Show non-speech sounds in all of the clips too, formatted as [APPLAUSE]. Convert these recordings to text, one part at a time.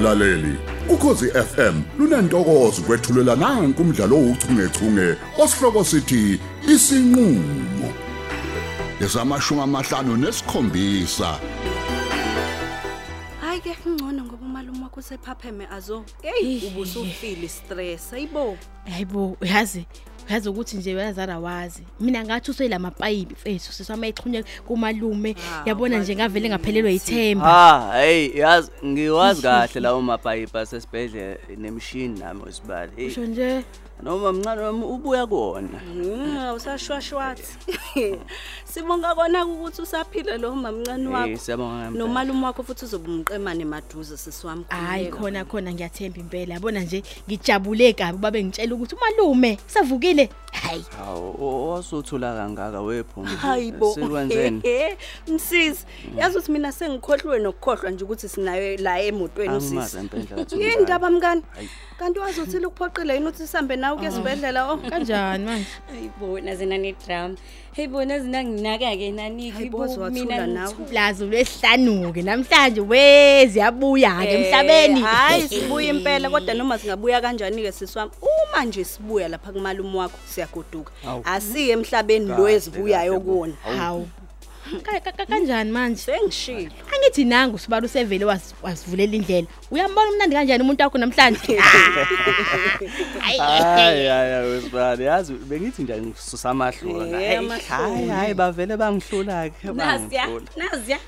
mlaleli. Ukhosi FM lunantokozo kwethulela nanku umdlalo ouchungechunge osihloko sithi isinqulo. Lesamashumi amahlanu nesikhombisa Hayi ke ngcono ngoba umalume wakho usephapheme azo. Hey ubusufile stress. Ayibo. hayibo uyazi uyazi ukuthi nje uyazara wazi mina ngathi useyila mapayipi mfethu sisama ixhunye kumalume. Ah, yabona nje ngavele ngaphelelwa yithemba. Ah, hey, yazi ngiwazi kahle lawo mapayipi asesibhedlela nemishini nami osibali. Hey, usho nje? Noma mncane wami ubuya kuona. Mm, awusashwashwathi. [LAUGHS] Sibonga kona ukuthi usaphila lo mamncane Hey, wakho. siyabonga ngempela. Nomalume wakho futhi uzobumqemane maduze sisiwami. hayi khona khona ngiyethemba impela yabona nje ngijabule kabi babe ngitshela ukuthi umalume savukile hayi Hawu, wasothula kangaka wephuma. Hayibo. Sikwenzeni? [LAUGHS] Msisi, yazi ukuthi mina sengikhohlwe nokukhohlwa nje ukuthi sinayo la emotweni Angimazi usisi. empela kathi. Yini ndaba mngani? Kanti wazi uthi ukuphoqile yini ukuthi sihambe nawe kuye esibhedlela oh? kanjani manje Ayibona zina ne drama. Hayibona zina nginaka ke naniki Hayibo, ziwathula nawe. lazo lesihlanuke namhlanje wezi yabuya ke emhlabeni Eh, Hayi sibuya impela kodwa noma singabuya kanjani ke sisiwami. Uma nje sibuya lapha kumalume wakho siyagoduka. Hawu. Asiye emhlabeni lo ezibuyayo kahle, kuona. hawu Ka- ka- ka- kanjani manje Sengishilo. angithi nangu sibala usevele wasi- wasivulela indlela uyambona umnandi kanjani umuntu wakho namhlanje [LAUGHS] Hayi hayi wesibali yazi bengithi nje ngisusa amahlona. Eh, Hey, amahloni. Hayi hayi bavele bangihlula ke Naziya, bangihlula. naziya.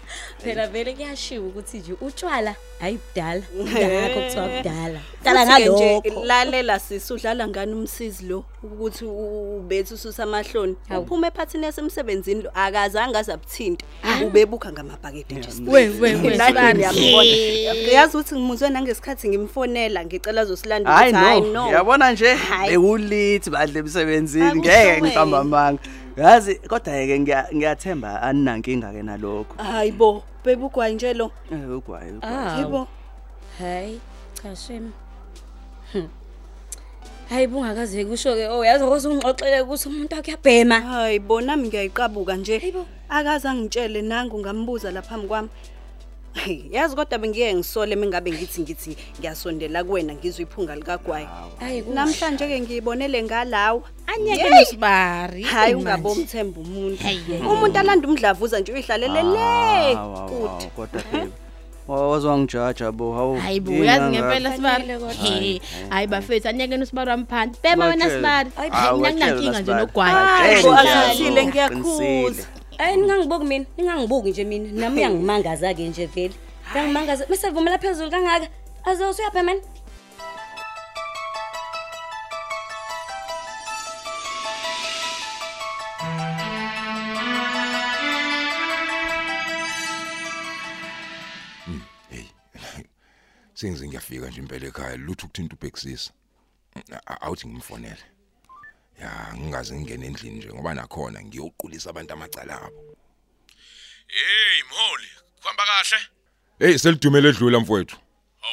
Phela vele kuyashiwa ukuthi nje utshwala hayi kudala. [LAUGHS] Ngakho kuthiwa kudala. Dala Futhi-ke nje ngalokho. lalela sisi udlala ngani umsizi lo ukuthi u- ubethu ususa amahloni. Hawu. Uphuma ephathini yasemsebenzini lo akazange azabuthinta. Ubebukha ngamabhakede nje. we we we Nani Sibani. ngiyambona. Yazi ukuthi ngimuzwe nangesikhathi ngimfonela ngicela azosilanda Hayi ukuthi hayi no, no. yabona nje Hayi. bekulithi badle emsebenzini Akusho ngeke wena. ngiqamba amanga. Yazi kodwa ke ngiya- ngiyathemba aninankinga ke nalokho. Hayibo, bebugwayi nje lo. Eh ugwaye ugwaye. Ah. Yibo. Hayi, cha shem. Hm. Hayi bungakaze kusho ke oh yazi ukuthi ungixoxele ukuthi umuntu wakhe uyabhema. Hayibo nami ngiyayiqabuka nje. Hayibo. Akaze angitshele nangu ngambuza lapha kwami. Hey, yazi kodwa bengiye ngisole mengabe ngithi ngithi ngiyasondela kuwena ngizwe iphunga likagwayi. Hayi Namhlanje ke ngiyibonele ngalawa. anyeke Yey! nosibari Hayi manje. ungabomthemba umuntu. Hayi, hayi. Umuntu alanda umdlavuza nje uyihlalele le. Hawu, hawu, Kuthi. hawu, Kodwa ke wazwangijaja bo hawu. hayi bo uyazi ngempela sibari hayi bafethu anyeke nosibari wamphansi bema wena sibari Hayi, Hawu, mina watshela nginankinga nje uSibari. nogwayi Hayi bo asithile ngiyakhuza. Hayi ningangibuki mina, ningangibuki nje mina. Nami [LAUGHS] uyangimangaza ke nje vele. Uyangimangaza. Mase vumela phezulu kangaka. Azo usuyapha sengize ngiyafika nje impela ekhaya lutho ukuthinta ubhekisisa awuthi ngimfonele. Ya ngingaze ngingene endlini nje ngoba nakhona ngiyoqulisa abantu amacala abo. Hey mholi, kuhamba kahle? hey selidumele edlula mfowethu.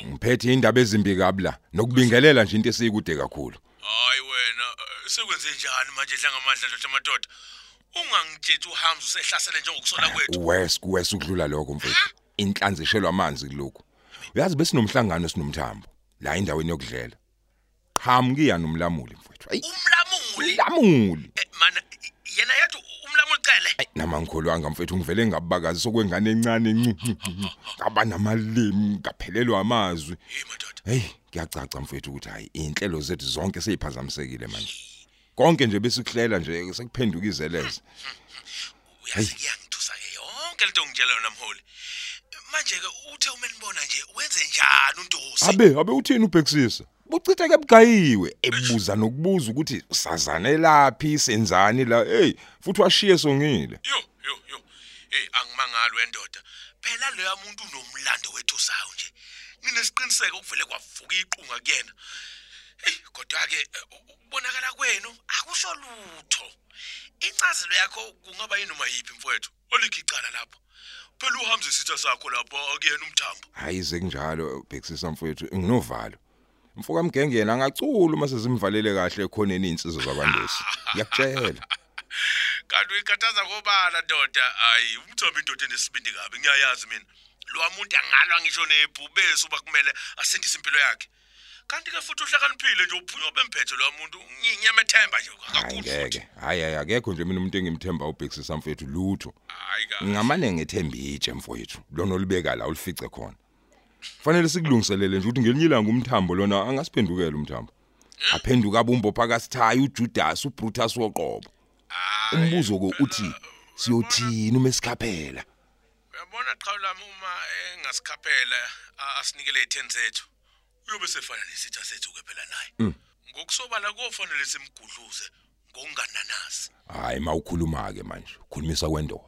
Ngiphethe indaba ezimbi kabi la nokubingelela nje into esikude kakhulu. Hayi wena, sekwenze njani manje dla ngamandla ndoda madoda? Ungangitshela uhamza usehlasele njengokusola kwethu. wes wes ukudlula lokho mfowethu. Inhlanzi ishelwa amanzi kuloko uyazi besinomhlangano esinomthambo la endaweni yokudlela qhamuki yana umlamuli mfowethu ayi Umlamuli. lamuli Eh, Mana i- yena yathi umlamuli cele. Ayi nama ngikholwanga mfethu ngivele ngabakazi sokwengane encane ncu ngaba namalimi ngaphelelwa amazwi Hey madoda. hey kuyacaca mfethu ukuthi hayi inhlelo zethu zonke seyiphazamisekile manje konke nje besikuhlela nje sekuphenduka izeleze Uyazi kuyangithusa ke yonke lento ngitshela yona mholi. Manje ke uthe uma nibona nje wenze njani untosi? abe abe uthini ubhekisisa buchitheke bugayiwe ebuza nokubuza ukuthi usazane laphi senzani la hey futhi washiye songile Yo yo yo. Hey angimangalo wendoda. Phela leya muntu unomlando wethu sawo nje. Nginesiqiniseko ukuvele kwavuka iqhunga kuyena. Hey kodwa ke ukubonakala kwenu akusho lutho. Incazelo yakho kungaba yini noma yipi mfowethu? Olikho icala lapho. Phela uhamza isitha sakho lapho akuyena umthambo. hayi ze kunjalo bhekisisa mfethu nginovalo mfoka mgenge yena angacula uma sezimvalele kahle ekhoneni insizwe zakwandosi [LAUGHS] ngiyakutshela Kanti uyikhathaza kobala ndoda. Hayi, umthambo indoda enesibindi kabi ngiyayazi mina. lo muntu angalwa ngisho nebhubesi uba kumele asindise impilo yakhe kanti ke futhi uhlakaniphile nje uphunywa bemphethe lo muntu nginyamethemba nje kakhulu hayi hayi akekho nje mina umuntu engimthemba ubhekisisa mfethu lutho. Ngamane ngethemba itshe mfowethu. Lona olibeka la ulifice khona. Fanele sikulungiselele nje ukuthi ngelinye ilanga umthambo lona angasiphendukela umthambo. Aphenduka abumbo phakasithayi uJudas uBrutus woqobo. Umbuzo ko uthi siyothina uma esikhaphela? Uyabona qhawulami uma engasikhaphela asinikele i10 zethu. Uyobe sefana nesitha sethu ke phela naye. Ngokusobala kofanele simgudluze ngokungananazi. Hayi mawukhuluma ke manje ukhulumisa kwendoda.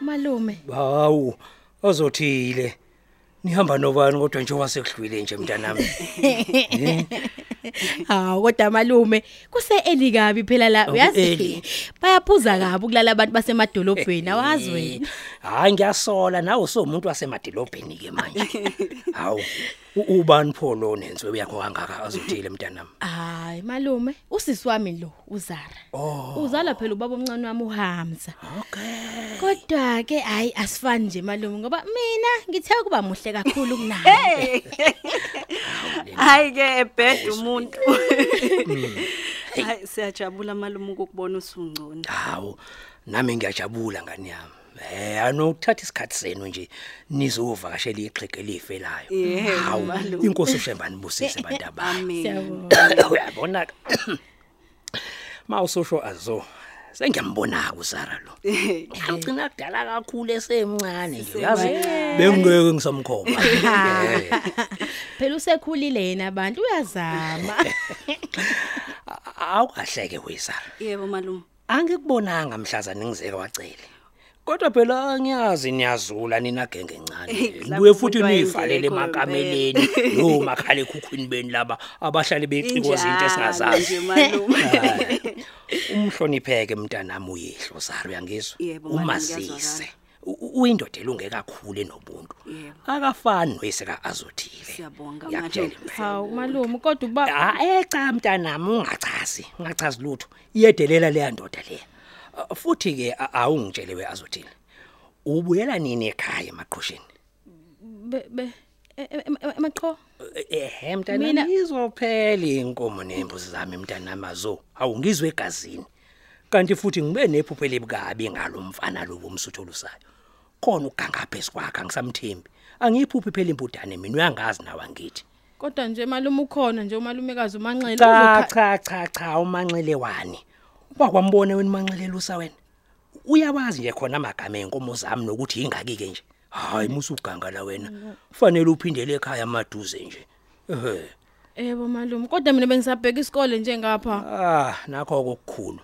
Malume. Hawu ozothile. Nihamba nobani kodwa nje wasekudlwile nje mntanami? [LAUGHS] [LAUGHS] hawu kodwa malume kuse eli kabi phela la uyazi? bayaphuza kabi kulala abantu basemadolobheni awazi wena. hayi ngiyasola nawe somuntu wasemadolobheni ke manje. [LAUGHS] Hawu. u- ubani pho lo nenziwe yakho kangaka azothile mntanami? Hayi malume usisi wami lo uzara. Uzala phela ubaba omncane wami uHamza. Okay. Kodwa ke hayi asifani nje malume ngoba mina ngithe kuba muhle kakhulu kunaye hayi ke ebhed umuntu. Hayi siyajabula malume ukubona usungcono. Hawu nami ngiyajabula ngani yami? Eh anokuthatha isikhathi senu nje nizovakashela ixhege lifelayo. Yebo, Hawu inkosi ushembani busise [LAUGHS] bantu abami. amen siyabonga [COUGHS] Uyabona [COUGHS] Mawusosho azo sengiyambona kusara lo. [LAUGHS] Angicina kudala kakhulu esemncane nje uyazi bengeke ngisamkhomba. Eh, [LAUGHS] phela usekhulile yena abantu uyazama Awukahleke wesara. yebo malume Angikubonanga mhlazana ngizeke wacele. Kodwa phela ngiyazi niyazula nina genge encane. Mhlawumbe Buye futhi umuntu niyivalele wayengekho emakameleni no makhala ekhukhwini beni laba abahlali becikoza into esingazazi. nje malume Hayi. [LAUGHS] Umhlonipheke mntanami uyihlo Zara uyangizwa? Yebo, malume, Umazise. ngiyazwakala. U- u- Uyindoda elunge kakhulu enobuntu. Yebo. Akafani noyiseka azothile. Siyabonga, Ngiyakutshela malume. impela. hawu malume kodwa uba Ah eh cha mntanami ungachazi, ungachazi lutho. Iyedelela leya ndoda leya. Ah, Futhi ke a- awungitshele we azothile. Ubuyela nini ekhaya emaqhosheni? be be e- e- e- emaqho Eh mntanami Mina- izophela inkomo nembuzi zami mntanami azo. Awungizwe egazini. Kanti futhi ngibe nephupho elibukabi ngalomfana lo bomsuthu olusayo. Khona uganga phezulu kwakhe angisamthembi. Angiyiphuphi phela impudane mina uyangazi nawe angithi. kodwa nje malume ukhona nje umalumekazi umanxele Cha uzokha- cha cha cha umanxele wani. Wakwambona wena umanxele lusa wena. Uyawazi nje khona amagama enkomo zami nokuthi ingaki ke nje. Hayi musu uganga la wena. Kufanele uphindele ekhaya amaduze nje. Ehhe. yebo malume kodwa mina bengisabheka isikole nje ngapha Ah, nakho okukhulu.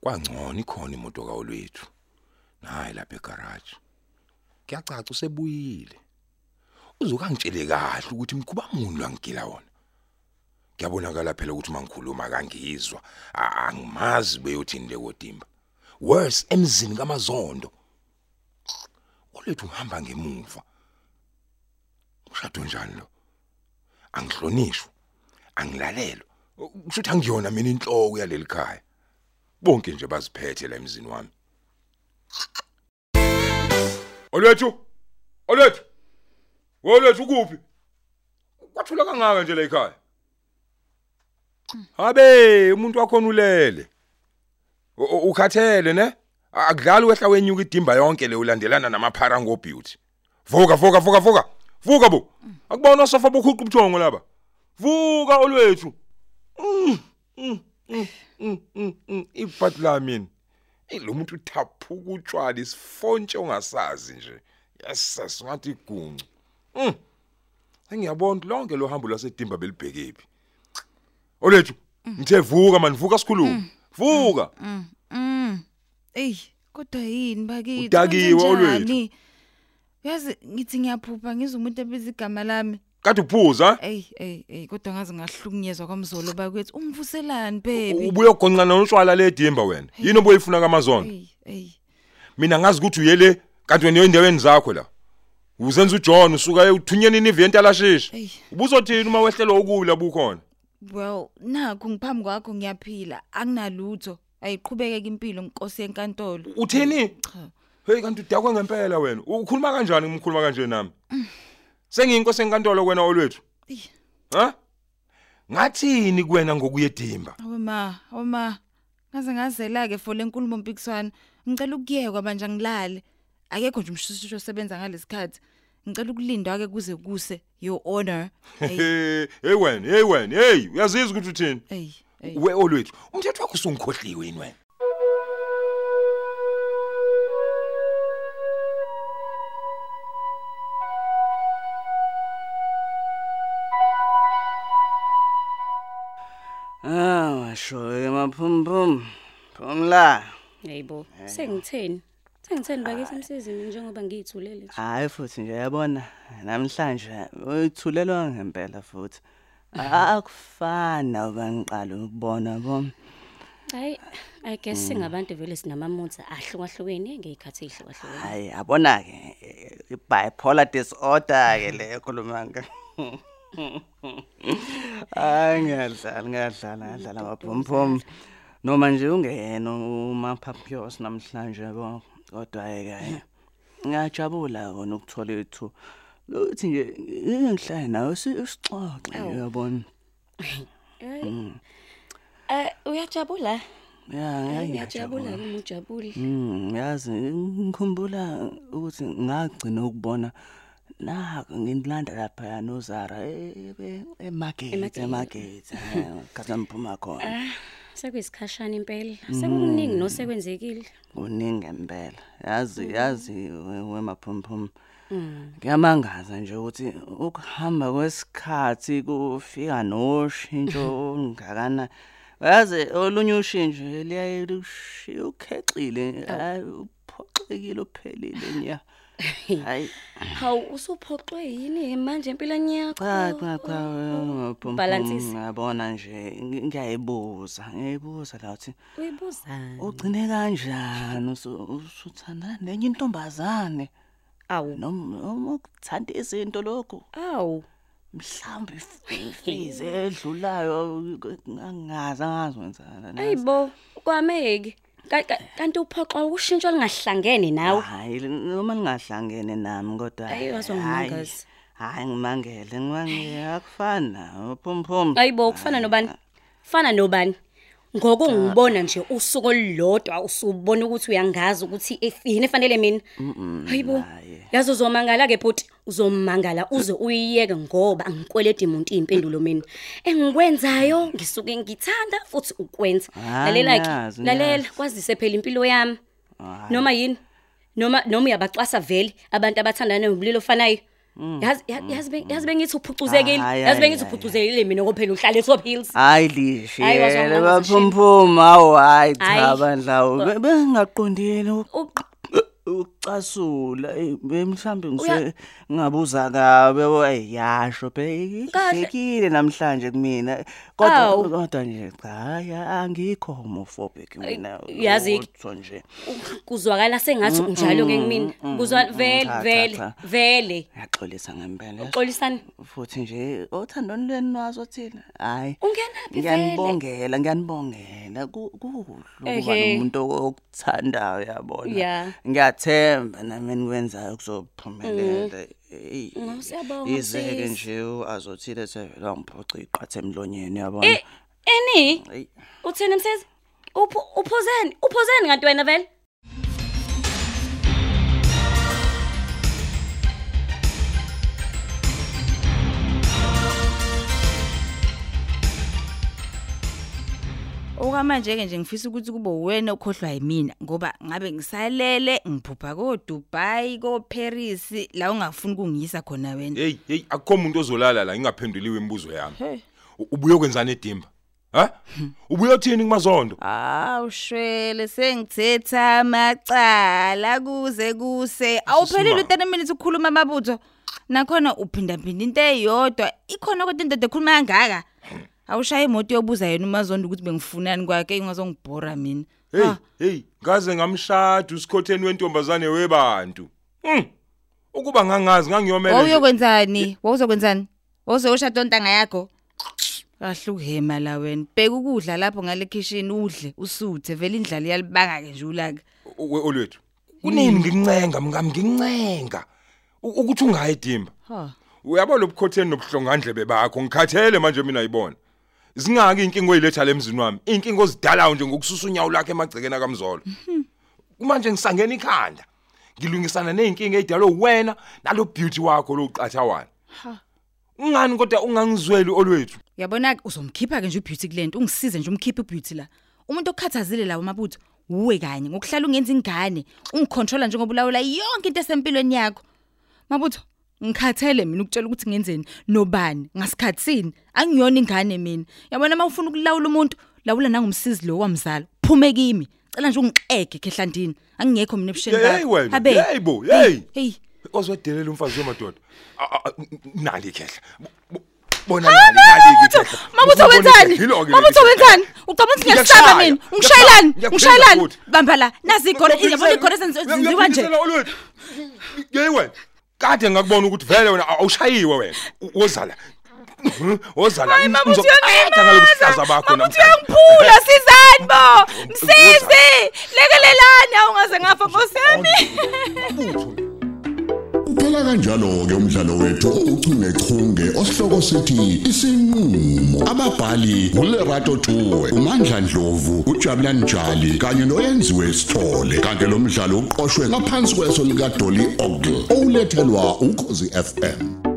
kwangcono ikhona imoto kaolwethu nayi lapha egarage kuyacaca usebuyile. Uzokangitshele kahle ukuthi mkhuba muni langigila wona? Kuyabonakala phela ukuthi mangikhuluma kangizwa angimazi beyothini le kodimba. Worse emzini kamazondo. Olethu ngihamba ngemuva. Ushado njani lo? Angihlonishwa angilalelwa. Kusho ukuthi angiyona mina inhloko yaleli khaya. Bonke nje baziphethe la emzini wami. Olethu Olethu Olethu kuphi Kwathula kangaka nje la ekhaya? Habe umuntu wakho ulele. U- u- ukhathele ne? Akudlali wehla wenyuka idimba yonke le ulandelana namaphara ngo beauty Vuka vuka vuka vuka. Vuka bo. Akubona osofa bokhuqa ubuthongo laba? Vuka olwethu. Ibhathi lami lo muntu uthaphuka utshwala isifontshe ongasazi nje. Yasasa ngathi iguncu mm ngiyabona lonke lo hambo lwasedimba belibhekephi olethu ngithe vuka man vuka sikhuluma vuka. Ey, kodwa yini bakithi? Udakiwe, olwethu. Yazi ngithi ngiyaphupha ngizwe umuntu ebiza igama lami. Kade uphuza? Ey ey ey kodwa ngaze ngahlukunyezwa kwamzolo bakwethu umvuselani baby. ubuye ugonqa nontshwala le dimba wena. Yini oboyifuna kamazondo Ey ey. Mina ngazi ukuthi uyele kanti wena endaweni zakho la. Uzenza uJohn usuka uthunyeni ni event alashisha ey. Ubuzothini uma wehlelwa ukula bukhona? Well nakho ngiphambi kwakho ngiyaphila. Anginalutho. Ayiqhubekeke impilo nkosi yenkantolo. uthini? Cha. hey kanti udakwe ngempela wena. Ukhuluma kanjani ngimkhuluma kanje nami? Sengiyinkosi enkantolo kwena olwethu Ey. ha ngathini kuwena ngokuyedimba Awuma, awuma. Ngaze ngazela ke for lenkulumo mpikiswana. Ngicela ukuyekwa manje angilale. Akekho nje umshushisho osebenza ngalesikhathi. Ngicela ukulindwa ke kuze kuse your honor. [LAUGHS] Ey hey wena hey wena hey uyazizwa ukuthi uthini ey ey. we olwethu umthetho wakho usungikhohliwe yini wena Ke maphumpum. Phumla. Hayibo. Sengitheni? Sengitheni bakithi emsizini njengoba ngiyithulele nje. Hayi futhi nje yabona namhlanje uyithulelwa ngempela futhi. Akufana ubangiqala ukubona bo. Hayi, I guess singabantu vele sinamamutha ahlukahlukene ngeyikhathi ehlukahlukene. Hayi yabona ke bipolar disorder ke le khuluma ngaka. Hayi ngiyadlala ngiyadlala ngiyadlala maphumpum. Noma nje ungena uMapapiyos namhlanje kodwa ke ngiyajabula kona ukuthola ithu. Lokuthi nje ngihlale nawe sixoxe uyabona. Hayi. Eh uyajabula? Ya Ngiyajabula uma ujabule. Mm, yazi ngikhumbula ukuthi ngagcina ukubona na ngindilanda lapha noZara emarket Emarket. emarket kaze ngiphuma khona. Ah, sekuyisikhashana impela. Sekuningi nosekwenzekile. kuningi ngempela. Yazi yazi we- wemaphumpum ngiyamangaza nje ukuthi ukuhamba kwesikhathi kufika noshintsho [LAUGHS] olungakana. Yazi olunye ushintsho liyaye lushiye ukhexile hayi uphoxekile uphelile nya. [LAUGHS] hayi Hawu usuphoxwe yini manje empilweni yakho? cha cha cha maphumpum Balansisa. ngiyabona nje ngi- ngiyayibuza ngiyayibuza la uthi Uyibuzani? ugcine kanjani usu- usuthandana nenye intombazane Awu. noma noma ukuthanda izinto lokho Awu. mhlawumbe ifize edlulayo angazi angazi wenzana nazo. Ayibo, kwameki. Ka- ka- Kanti uphoxwa ushintsho lingahlangene nawe. hayi noma ningahlangene nami kodwa Ayi, wazwa hayi, ngimangazi. hayi ngimangele ngimangele akufana phumphum Ayibo, kufana nobani? Fana nobani? Ngokungibona nje usuku olulodwa usubona ukuthi uyangazi ukuthi yini efanele mina. Hayibo. Yazi uzomangala ke bhuti, uzomangala uze uyiyeke ngoba angikweledi umuntu impendulo mina. Engikwenzayo ngisuke ngithanda futhi ukwenza. Hayi, Lalela ngiyazi, ke, lalela ngiyazi. kwazise phela impilo yami. Hayi. Noma yini? Noma noma uyabacwasa vele abantu abathandana ngobulilo ofanayo. Yazi yazi yazi be- yazi bengithi uphucuzekile. Hayi, Yazi hayi, bengithi hayi, uphucuzekile mina ngophela uhlala eTop Hills. hayi Hayi, wazwa lishiyele ngimangaza, baphumpuma hawu hayi Hayi. cha bandlawo Be- bengingaqondile U- ukucasula eh, be- mhlambe ngise Uya- ngabuza kabe hey yasho be Kahle. ihlekile namhlanje kumina. Kodwa Awu. kodwa nje cha hayi angikho homophobic mina yazi- utho nje. Kuzwakala sengathi unjalo ke kimi kuzwa vele cha, cha, vele cha. vele. Ngaxolisa ngempela uxolisana futhi nje othandweni lweni nazo thina hayi ungenaphi vele? ngiyanibongela. Ngiyanibongela ku- kuhle ukuba Ehhe. nomuntu okuthandayo yabona? Ya. Ngiyathemba nami enikwenzayo kuzophumelela. Eyi, Mm, siyabonga, izeke sis. nje azothile sevela ngiphoca iqathe emlonyeni yabona? Eh, eni? Eyi. uthini msezi Uphu- uphuzeni uphuzeni kanti wena vele? Okwamanje ke nje ngifisa ukuthi kube wena okhohlwa yimina ngoba ngabe ngisalele ngiphupha ko Dubai ko Paris la ungafuni kungiyisa khona wena. hey hey akukho umuntu ozolala la ngingaphenduliwe imibuzo yami U- ubuye kwenzani edimba ha ubuye uthini kumazondo Awu shwele sengithetha amacala kuze kuse. Awuphelile u 30 minutes ukukhuluma amabutho. nakhona uphinda phinda into eyodwa ikhona kodwa indoda ekhuluma kangaka awushaya imoto yobuza yena umazondo ukuthi bengifunani kwakhe ingazongibhora mina. Hey Ha, hey ngaze ngamshada usikhotheni wentombazane webantu. Hm ukuba ngangazi ngangiyomele nje. wawuyokwenzani? Wawuzokwenzani? Wawuzoshada ontanga yakho? Kahle ukuhema la wena. Bheka ukudla lapho ngale kitchen udle usuthe. Vele indlala iyalibanga ke nje ulaka. We olwethu kunini ngincenga mngami ngincenga? Ukuthi ungayidimba ha. Uyabo lobukhotheni nobuhlongandlebe bakho? Ngikhathele manje mina ayibona zingaki inkingo oyiletha lemzini wami? Inkingo ozidalayo nje ngokususa unyawo lakhe emagcekeni kamzolo manje ngisangena ikhanda ngilungisana nezinkinga ezidalwe wena nalo beauty wakho lo qathawana ungani kodwa ungangizweli olwethu? Uyabona ke uzomkhipha ke nje ubeauty kulento ungisize nje umkhiphe ubeauty la. Umuntu okhathazile lawo mabutho uwe kanye. Ngokuhlala ungenza ingane ungicontrola njengoba ulawula yonke into esempilweni yakho. Mabutho ngikhathele mina ukutshela ukuthi ngenzeni nobani ngasikhatsini angiyona ingane mina. Yabona mawufuna ukulawula umuntu lawula nangumsizi lo wamzala. Phume kimi. Cela nje ungixege khehlandini. Angingekho mina ebusheni hey wena Habe. hey bo hey Hey. ozwedelela umfazi wemadoda A- a- a- nali khehla Bo- bo- bona nali nali khehla Mabutho wenzani? Yilo-ke Mabutho leli khehla. wenzani? Ucabanga ukuthi Ngiyakushaya. ngiyasaba mina? Ungishayelani? Ngiyakuphindela Ungishayelani? futhi. Bamba la. Nazi igore, yabona igore Ngiyakuphindisela senziwa nje. olwethu. Yeyi wena kade ngakubona ukuthi vele wena awushayiwe wena. U- wozala. Wozala. Hayi mabutho ngizoqeda ngalobuhlaza bakho Mabutho uyangiphula [LAUGHS] sizani bo. Msizi. Lekelelani. Awungaze ngafa Nkosi yami. Uphela kanjalo ke umdlalo wethu ouchungechunge osihloko sithi isinqulo ababhali uLerato Tuwe uMandla Dlovu uJabulani Njali kanye noyenziwe Sithole kanti lo mdlalo uqoqwwe ngaphansi kweso lika Dolly Ogle olethelwa ukhozi FM